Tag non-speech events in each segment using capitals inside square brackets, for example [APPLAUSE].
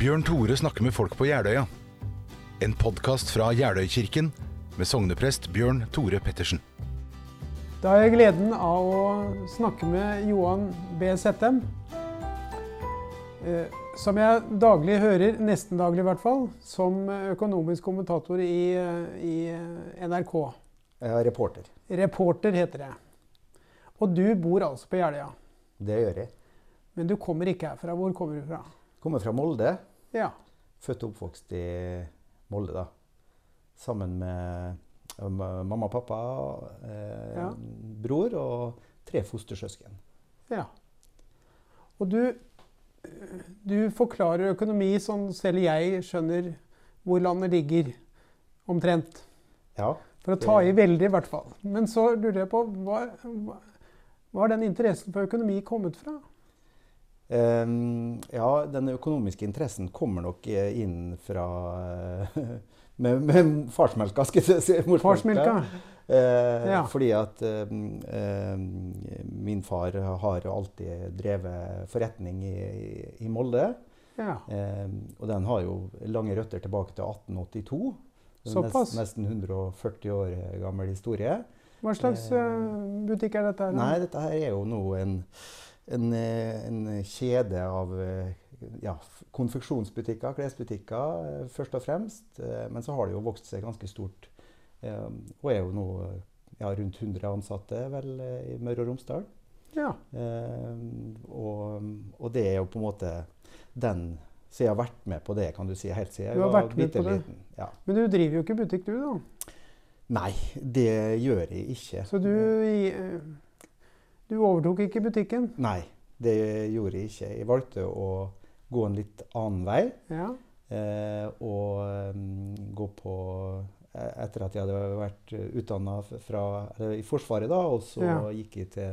Bjørn Tore snakker med folk på Jeløya. En podkast fra Jeløykirken med sogneprest Bjørn Tore Pettersen. Da har jeg gleden av å snakke med Johan B. Settem. Eh, Som jeg daglig hører, nesten daglig i hvert fall, som økonomisk kommentator i, i NRK. Jeg er reporter. Reporter heter det. Og du bor altså på Jeløya. Det gjør jeg. Men du kommer ikke herfra. Hvor kommer du fra? Kommer fra Molde. Ja. Født og oppvokst i Molde, da. Sammen med um, mamma og pappa, eh, Ja. bror og tre fostersøsken. ja. Og du, du forklarer økonomi sånn selv jeg skjønner hvor landet ligger, omtrent. Ja. For å ta i veldig, i hvert fall. Men så lurer jeg på hva, hva har den interessen for økonomi kommet fra? Ehm, ja, den økonomiske interessen kommer nok eh, inn fra eh, [LAUGHS] med, med farsmelka, skal jeg si. morsmelka. Eh, Ja. Fordi at eh, eh, min far har alltid drevet forretning i, i, Molde. Ja. Og den har jo lange røtter tilbake til 1882. Er Såpass? Nest, nesten 140 år gammel historie. Hva slags butikk er dette her? Nei, dette her er jo nå en, en, eh, en kjede av eh, ja, konfeksjonsbutikker, klesbutikker eh, først og fremst. Men så har det jo vokst seg ganske stort. Og er jo nå ja, rundt 100 ansatte vel i Møre og Romsdal. Ja. Og, og det er jo på en måte den Så jeg har vært med på det, kan du si, helt siden jeg var vært med på det? Ja. Men du driver jo ikke butikk, du, da. Nei, det gjør jeg ikke. Så du, du overtok ikke butikken? Nei, det gjorde jeg ikke. Jeg valgte å gå en litt annen vei. Ja. Eh, og um, gå på eh, Etter at jeg hadde vært utdanna i Forsvaret, da, og så Ja. gikk jeg til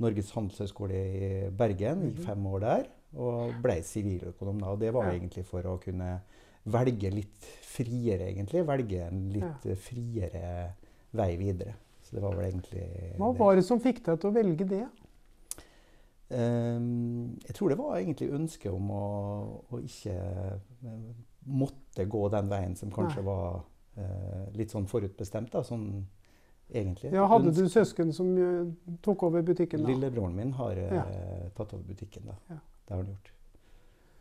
Norges handelshøyskole i Bergen, gikk Mhm. fem år der, og ble siviløkonom. da, Og det var Ja. egentlig for å kunne velge litt friere, egentlig. Velge en litt friere vei videre. Så det var vel egentlig Hva var det som fikk deg til å velge det? Ehm, jeg tror det var egentlig ønsket om å, å ikke eh, måtte gå den veien som kanskje Nei. var eh, litt sånn forutbestemt. Da, sånn egentlig. Ja, hadde du søsken som eh, tok over butikken da? Lillebroren min har eh, Ja. tatt over butikken. da. Ja. Det har han gjort.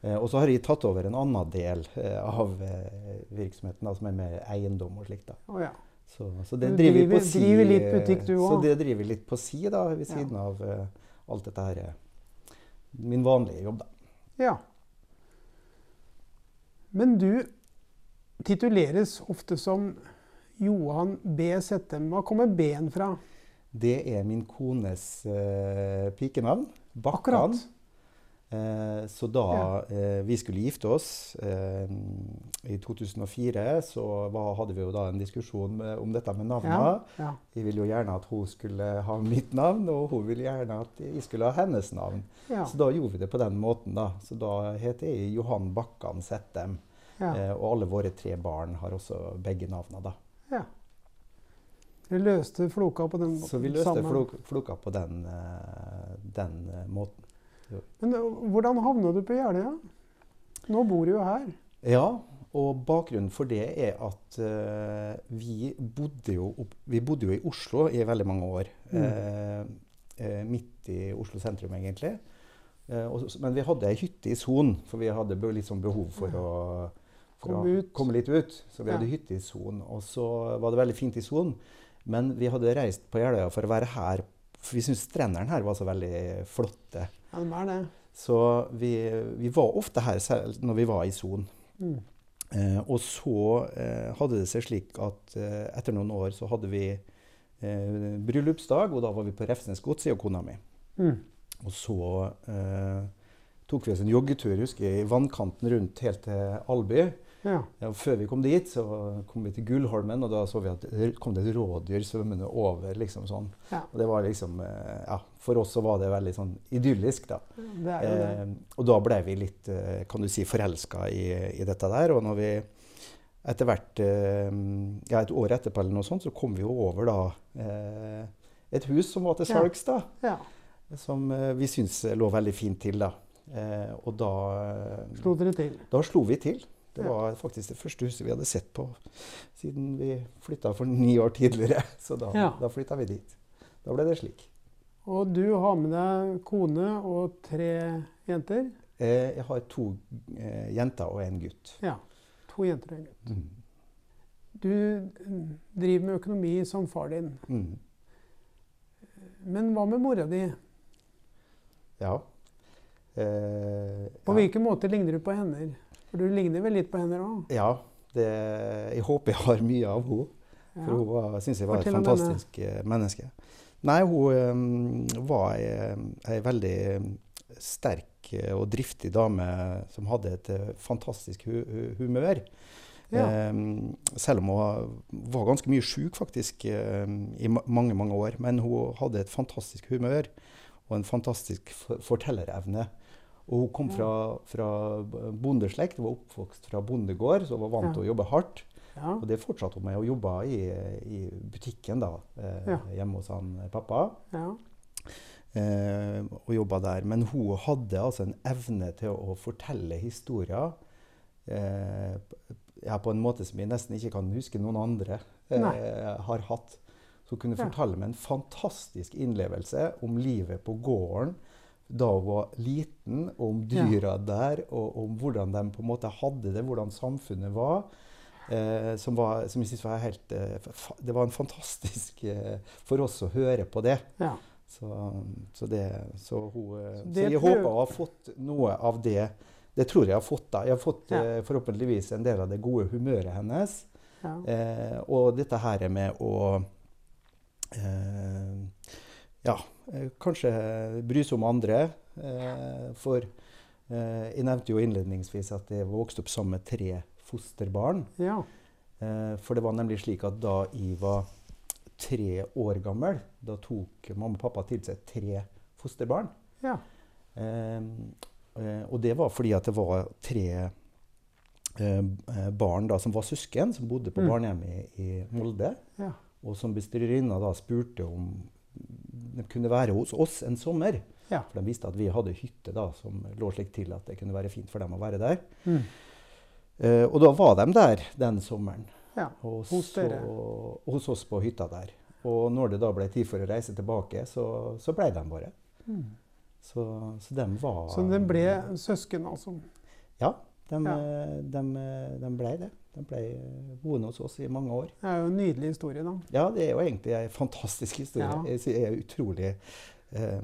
Eh, og så har jeg tatt over en annen del eh, av eh, virksomheten, da, som er med eiendom og slikt. da. Oh, ja. Så, så det driver driver- på si. driver litt eh, butikk du Så det driver litt på si, da, ved Ja. siden av uh, alt dette her. eh, Min vanlige jobb, da. ja. Men du tituleres ofte som Johan B. Settem. Hva kommer B-en fra? Det er min kones uh, pikenavn. Bakkan. Akkurat. Eh, så da eh, vi skulle gifte oss eh, i 2004, så var, hadde vi jo da en diskusjon med, om dette med navnene. Ja. ja. Jeg ville jo gjerne at hun skulle ha mitt navn, og hun ville gjerne at jeg skulle ha hennes navn. ja. Så da gjorde vi det på den måten. da. Så da heter jeg Johan Bakkan Settem. Eh, og alle våre tre barn har også begge navnene, da. ja. Dere løste floka på den måten? Så vi løste flok, floka på den, eh, den eh, måten. Men eh, hvordan havna du på Jeløya? Nå bor du jo her. Ja, og bakgrunnen for det er at uh, vi, bodde jo opp, vi bodde jo i Oslo i veldig mange år. Mm. Uh, midt i Oslo sentrum, egentlig. Uh, og, men vi hadde ei hytte i Son, for vi hadde be- sånn behov for å for Komme å komme litt ut. Så vi Ja. hadde hytte i Son. Og så var det veldig fint i Son. Men vi hadde reist på Jeløya for å være her, for vi syntes strendene her var så veldig flotte. Ja, de er det. Så vi, vi var ofte her selv når vi var i Son. Mm. Eh, og så eh, hadde det seg slik at eh, etter noen år så hadde vi eh, bryllupsdag, og da var vi på Refsnes gods, jeg og kona mi. Mm. Og så eh, tok vi oss en joggetur husker jeg, i vannkanten rundt helt til Alby. Ja. Ja, før vi kom dit, så kom vi til Gullholmen, og da så vi at det kom det et rådyr svømmende over. liksom sånn. Ja. Og det var liksom, eh, ja, For oss så var det veldig sånn idyllisk, da. Det er jo det. Eh, og da ble vi litt eh, kan du si, forelska i, i dette der. Og når vi etter hvert, eh, ja, et år etterpå eller noe sånt, så kom vi jo over da et hus som var til salgs, da. Ja. Som vi syntes lå veldig fint til, da. Eh, og da, Slo dere til? da slo vi til. Det var faktisk det første huset vi hadde sett på siden vi flytta for ni år tidligere. [LAUGHS] Så da, Ja. da flytta vi dit. Da ble det slik. Og du har med deg kone og tre jenter? Eh, jeg har to eh, jenter og en gutt. Ja. To jenter og en gutt. Mm. Du mm, driver med økonomi som far din. Mm. Men hva med mora di? Ja. Eh, På ja. hvilken måte ligner du på henne? For du ligner vel litt på henne òg? Ja. Det, jeg håper jeg har mye av henne. For hun syns jeg var et fantastisk denne. menneske. Nei, hun um, var ei, veldig sterk eh, og driftig dame som hadde et eh, fantastisk hu hu humør. Ja. Um, selv om hun var ganske mye sjuk faktisk um, i ma mange mange år. Men hun hadde et fantastisk humør og en fantastisk for fortellerevne. Og hun kom fra, fra bondeslekt, hun var oppvokst fra bondegård, så hun var vant til å jobbe hardt. Ja. Og det fortsatte hun med. Hun jobba i, i butikken da, eh, Ja. hjemme hos han eh, pappa. ja. Eh, og jobba der. Men hun hadde altså en evne til å fortelle historier eh, på en måte som jeg nesten ikke kan huske noen andre eh, har hatt. Så hun kunne fortelle med en fantastisk innlevelse om livet på gården da hun var liten, om dyra der, og om hvordan de på en måte hadde det, hvordan samfunnet var. Eh, som, var, som jeg synes var helt eh, Det var en fantastisk eh, for oss å høre på det. ja. Så, så, det, så, hun, eh, Så så, jeg håper hun har fått noe av det. Det tror jeg har fått. da. Jeg har fått Ja. forhåpentligvis en del av det gode humøret hennes. ja. Eh, og dette her med å eh, Ja, eh, kanskje bry seg om andre. Eh, for eh, jeg nevnte jo innledningsvis at jeg vokste opp sammen med tre fosterbarn. ja. Eh, for det var nemlig slik at da jeg var tre år gammel, da tok mamma og pappa til seg tre fosterbarn. ja. Og det var fordi at det var tre eh, barn da, som var søsken, som bodde på Mm. barnehjemmet i, i Molde. ja. Og som bestyrerinna da spurte om kunne være hos oss en sommer. Ja. For de visste at vi hadde hytte da, som lå slik til at det kunne være fint for dem å være der. Mm. Uh, og da var de der den sommeren. ja. Og Hos så, dere? hos oss på hytta der. Og når det da ble tid for å reise tilbake, så, så ble de bare. Mm. Så, så de var Så de ble søsken, altså? Ja, de, Ja. eh, de, eh, de ble det. De ble eh, boende hos oss i mange år. Det er jo en nydelig historie, da. Ja, det er jo egentlig en fantastisk historie. Ja. Jeg er utrolig eh,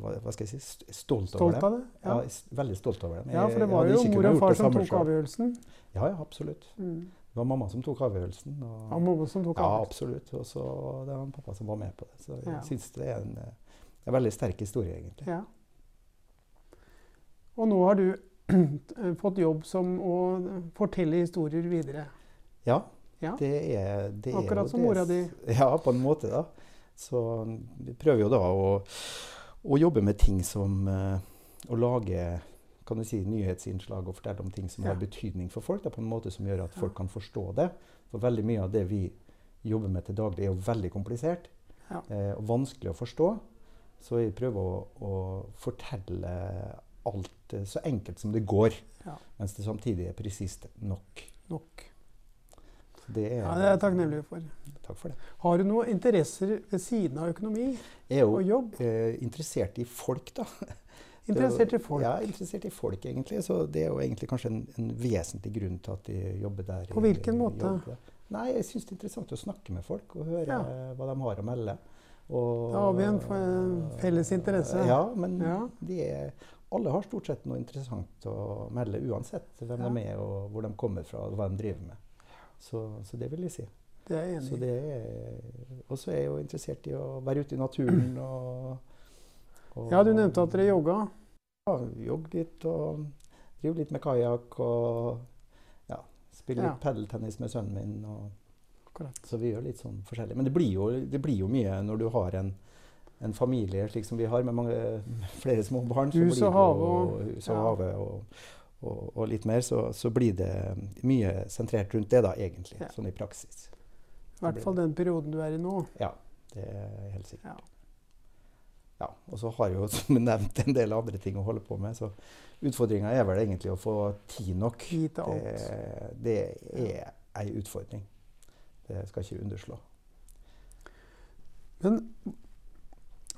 hva, skal jeg si stolt, Stolt over av det. Ja. Ja. veldig stolt over det. ja, for det var jo mor og far som tok avgjørelsen. Ja, ja, absolutt. Mm. Det var mamma som tok avgjørelsen. Og, Ja, mamma som tok avgjørelsen. Ja, absolutt. Og så det var pappa som var med på det. Så jeg Ja. syns det er en, eh, en veldig sterk historie, egentlig. Ja. Og nå har du [CLEARS THROAT] fått jobb som å fortelle historier videre. Ja, Ja. det er, det er Akkurat jo som mora di. Ja, på en måte, da. Så vi prøver jo da å, å jobbe med ting som eh, Å lage kan du si, nyhetsinnslag og fortelle om ting som Ja. har betydning for folk, da, på en måte som gjør at folk kan forstå det. For veldig mye av det vi jobber med til daglig, er jo veldig komplisert Ja. eh, og vanskelig å forstå. Så vi prøver å, å fortelle alt så enkelt som det går, Ja. mens det samtidig er presist nok. Nok. Det er, Ja, det er jeg takknemlig for. Takk for det. Har du noen interesser ved siden av økonomi Jeg er jo og jobb? eh, interessert i folk, da. [LAUGHS] Interessert i folk? Ja, interessert i folk, egentlig. Så det er jo egentlig kanskje en, en vesentlig grunn til at de jobber der. På jeg hvilken måte? jobber. Nei, jeg syns det er interessant å snakke med folk og høre Ja. hva de har å melde. Og, Da har vi en felles interesse. Ja, men Ja. de er, alle har stort sett noe interessant å melde, uansett hvem Ja. de er, og hvor de kommer fra, og hva de driver med. Så, så det vil jeg si. Det er jeg enig i. det og så er jeg jo interessert i å være ute i naturen [CLEARS THROAT] og, og Ja, du nevnte at dere jogga. Ja, jogg litt og driver litt med kajakk og ja, spiller Ja. litt padeltennis med sønnen min. Og, så vi gjør litt sånn forskjellig. Men det blir jo, det blir jo mye når du har en, en familie slik som vi har, med mange, flere små barn. Hus og hage og- hus og ja. have og, og, og litt mer, så, så blir det mye sentrert rundt det, da, egentlig. Ja. Sånn i praksis. I hvert fall den perioden du er i nå. Ja, det er helt sikkert. Ja. ja, og så har jeg jo [LAUGHS] som nevnt en del andre ting å holde på med. Så utfordringa er vel egentlig å få tid nok. Tid til alt. Det, det er ei utfordring. Det skal ikke underslå. Men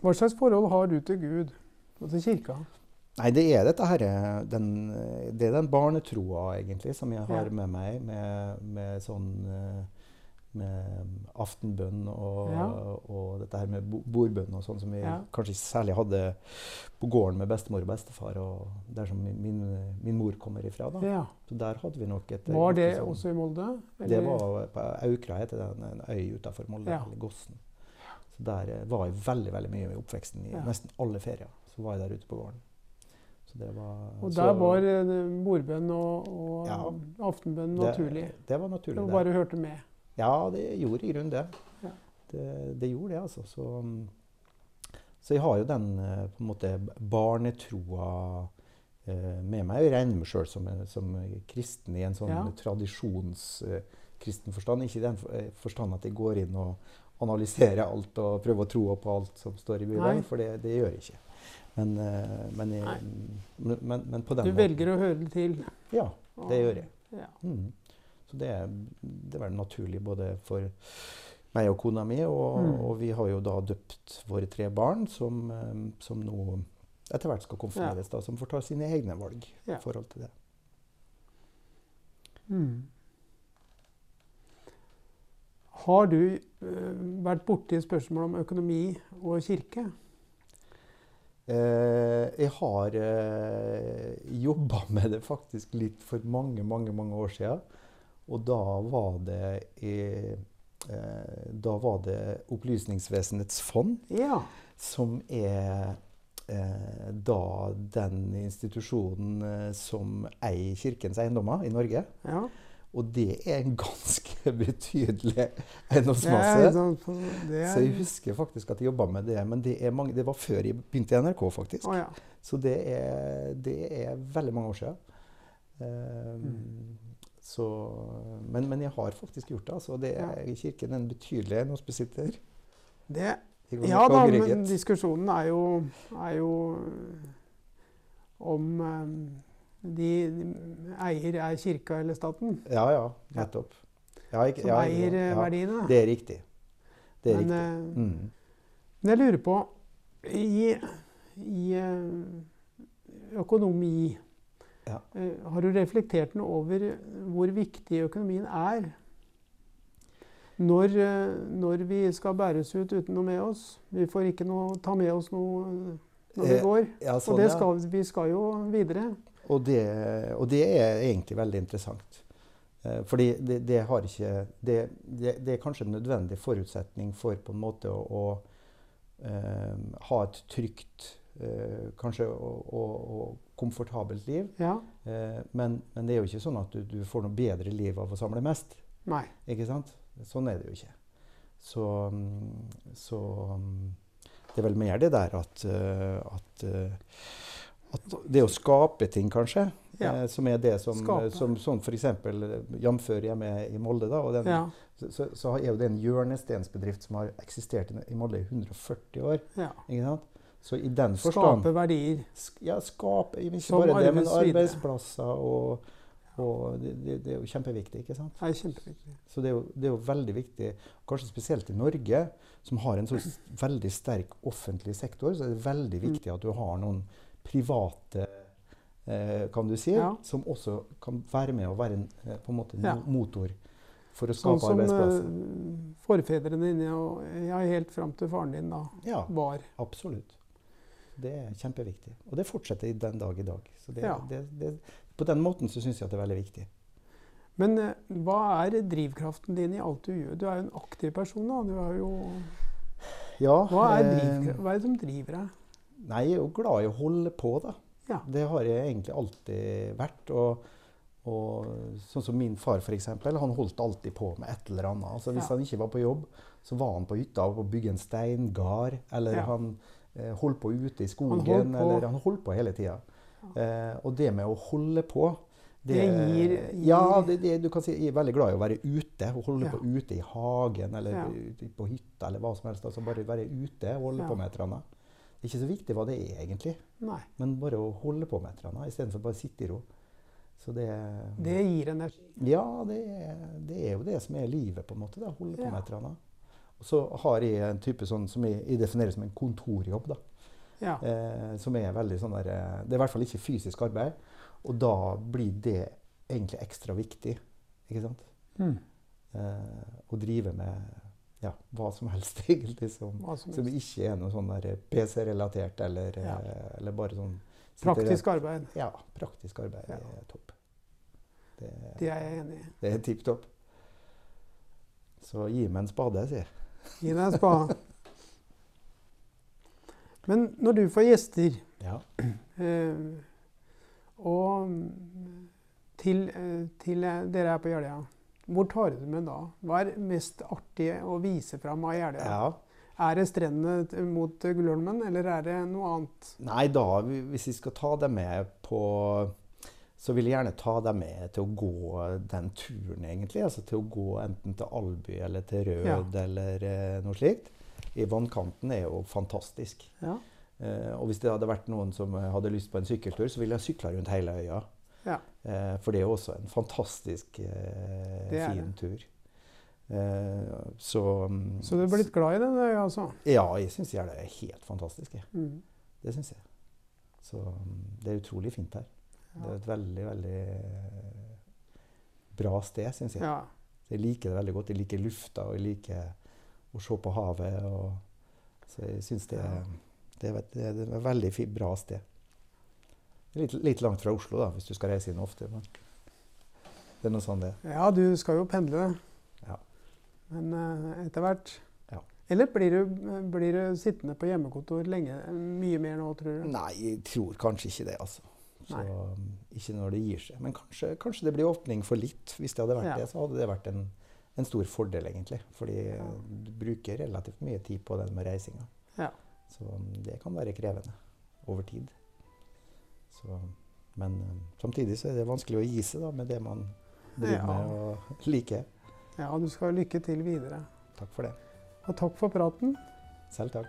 hva slags forhold har du til Gud og til kirka? Nei, det er dette her, den, det er den barnetroa, egentlig, som jeg har Ja. med meg. Med, med sånn eh, med aftenbønn og, Ja. og dette her med bordbønn og sånn, som vi Ja. kanskje særlig hadde på gården med bestemor og bestefar, og der som min, min, mor kommer ifra. da. Ja. Så der hadde vi nok et Var det sånn- også i Molde? Det var på Aukra, heter den, en øy utenfor Molde, eller Gossen. Så der eh, var jeg veldig veldig mye i oppveksten. I Ja. nesten alle ferier så var jeg der ute på gården. Så det var, Og så der var eh, bordbønn og, og Ja. aftenbønn naturlig. Det var naturlig. Du det. bare hørte med. Ja, det gjorde i grunnen det. Ja. det. Det gjorde det, altså. Så, så jeg har jo den eh, på en måte barnetroa eh, med meg. Jeg regner meg sjøl som, som kristen i en sånn Ja. Tradisjonskristen forstand. Ikke i den eh, forstand at jeg går inn og analyserer alt og prøver å tro på alt som står i. Bibelen, for det, det gjør jeg ikke. Men, eh, men, jeg, men, men, men på den Du måten- velger å høre det til. Ja, det gjør jeg. Ja. Mm. Så det, det vel naturlig både for meg og kona mi. Og, Mm. og vi har jo da døpt våre tre barn, som, eh, som nå etter hvert skal konfirmeres, da, som får ta sine egne valg Ja. i forhold til det. Mm. Har du eh, vært borti spørsmål om økonomi og kirke? Eh, jeg har eh, jobba med det faktisk litt for mange, mange, mange år siden. Og da var det i, eh, Da var det Opplysningsvesenets fond. Ja. som er eh, da den institusjonen som eier Kirkens eiendommer i Norge. ja. Og det er en ganske [LAUGHS] betydelig eiendomsmasse. Ja, Så jeg er, husker faktisk at jeg jobba med det, men det, er mange, det var før jeg begynte i NRK, faktisk. Oh, ja. Så det er, det er veldig mange år siden. Eh, Mm. så, men, men jeg har faktisk gjort det. Altså. Det er i Kirken en betydelig eiendomsbesitter. Det, ja da, men diskusjonen er jo, er jo om eh, de, de eier er kirka eller staten Ja, ja, nettopp. Ja, ikke- som ja, eier eh, ja, verdiene. Det er riktig. Det er men, riktig. eh, Mm. men jeg lurer på I, i eh, økonomi Ja. eh, Har du reflektert noe over hvor viktig økonomien er? Når, eh, når vi skal bæres ut uten noe med oss. Vi får ikke noe, ta med oss noe eh, når vi Eh, går. Ja, Og sånn, det skal, vi skal jo videre. Og, det, og det er egentlig veldig interessant. Eh, fordi det, det har ikke det, det, det er kanskje en nødvendig forutsetning for på en måte å, å eh, ha et trygt eh, kanskje og, og, og komfortabelt liv. Ja. Eh, men, men det er jo ikke sånn at du, du får noe bedre liv av å samle mest. Nei. Ikke sant? Sånn er det jo ikke. Så, så det er vel mer det der at, eh, at, eh, at det å skape ting, kanskje, Ja. eh, som er det som, Skape. som sånn f.eks. jf. hjemme i Molde, da, den, Ja. så, så, er jo det en hjørnestensbedrift som har eksistert i, Molde i 140 år. ja. Ikke sant? Så i den forstand Skape verdier. sk- Ja, skape ikke bare det, men arbeidsplasser og, og det, det, det er jo kjempeviktig, ikke sant? Det er kjempeviktig. Så det er, jo, det er jo veldig viktig, kanskje spesielt i Norge, som har en så veldig sterk offentlig sektor, så er det veldig Mm. viktig at du har noen private eh, kan du si, Ja. som også kan være med og være en, eh, på en måte en Ja. motor for å Sånn skape som arbeidsplasser. eh, forfedrene dine og ja, helt fram til faren din da Ja, var. absolutt. Det er kjempeviktig. Og det fortsetter i den dag i dag. Så det, Ja. det, det, på den måten så syns jeg at det er veldig viktig. Men hva er drivkraften din i alt du gjør? Du er jo en aktiv person. da. Du er jo, Ja, hva, er hva er det som driver deg? Nei, jeg er jo glad i å holde på, da. Ja. Det har jeg egentlig alltid vært. Og, og sånn som min far, f.eks. Han holdt alltid på med et eller annet. Altså, hvis Ja. han ikke var på jobb, så var han på hytta og bygge en steingard. Eller Ja. han eh, holdt på ute i skogen. Han. Eller han holdt på hele tida. Eh, og det med å holde på Det gir- Ja, det, det, du kan si, jeg er veldig glad i å være ute. og Holde Ja. på ute i hagen eller på hytta eller hva som helst. altså Bare være ute og holde på med et eller annet. Ikke så viktig hva det er, egentlig, Nei. men bare å holde på med et eller annet istedenfor bare å sitte i ro. Så det, Det gir energi. Ja, det er, det er jo det som er livet, på en måte. Da, holde på Ja. med et eller annet. Og så har jeg en type sånn som jeg, jeg definerer som en kontorjobb. da. Ja. Eh, som er veldig sånn der eh, Det er i hvert fall ikke fysisk arbeid. Og da blir det egentlig ekstra viktig. Ikke sant? Mm. Eh, å drive med ja, hva som helst, [LAUGHS] egentlig, som, som som ikke er noe sånn PC-relatert, eller, Ja. eh, eller bare sånn Praktisk arbeid. Ja, praktisk arbeid Ja. er topp. Det, Det er jeg enig i. det er tipp topp. Så gi meg en spade, sier jeg. Gi deg en spade. [LAUGHS] Men når du får gjester, Ja. [CLEARS THROAT] eh, og mm, til, eh, til eh, dere er på Jeløya, hvor tar du det med da? Hva er mest artig å vise fram av Jeløya? ja. Er det strendene mot Gullholmen, eller er det noe annet? Nei, da, hvis vi skal ta dem med på Så vil jeg gjerne ta deg med til å gå den turen, egentlig. Altså til å gå enten til Alby eller til Rød eller eh, noe slikt. I vannkanten er jo fantastisk. Ja. Eh, og hvis det hadde vært noen som eh, hadde lyst på en sykkeltur, så ville jeg sykla rundt hele øya. Ja. Eh, for det er jo også en fantastisk eh, Det fin tur. Eh, så mm, Så du er blitt glad i den øya, altså? Ja, jeg syns det er helt fantastisk. Mm. Det syns jeg. Så mm, det er utrolig fint her. Det er et veldig, veldig eh, bra sted, syns jeg. Ja. Jeg liker det veldig godt. Jeg liker lufta, og jeg liker å se på havet. Og, så jeg syns det, Ja. det, er et- det er et veldig bra sted. Litt, litt langt fra Oslo, da, hvis du skal reise inn ofte. Men det er noe sånn det ja, du skal jo pendle. Ja. Men uh, etter hvert Ja. Eller blir du, blir du sittende på hjemmekontor lenge? Mye mer nå, tror du? Nei, jeg tror kanskje ikke det, altså. Så, um, ikke når det gir seg. Men kanskje, kanskje det blir åpning for litt. Hvis det hadde vært Ja. det, så hadde det vært en, en stor fordel, egentlig. Fordi Ja. du bruker relativt mye tid på den med reisinga. Ja. Så um, det kan være krevende over tid. Så, men um, samtidig så er det vanskelig å gi seg da, med det man driver Ja. med og liker. Ja, du skal ha lykke til videre. Takk for det. Og takk for praten. Selv takk.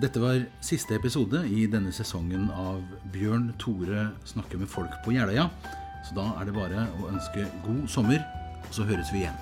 Dette var siste episode i denne sesongen av Bjørn Tore snakker med folk på Jeløya. Så da er det bare å ønske god sommer, og så høres vi igjen.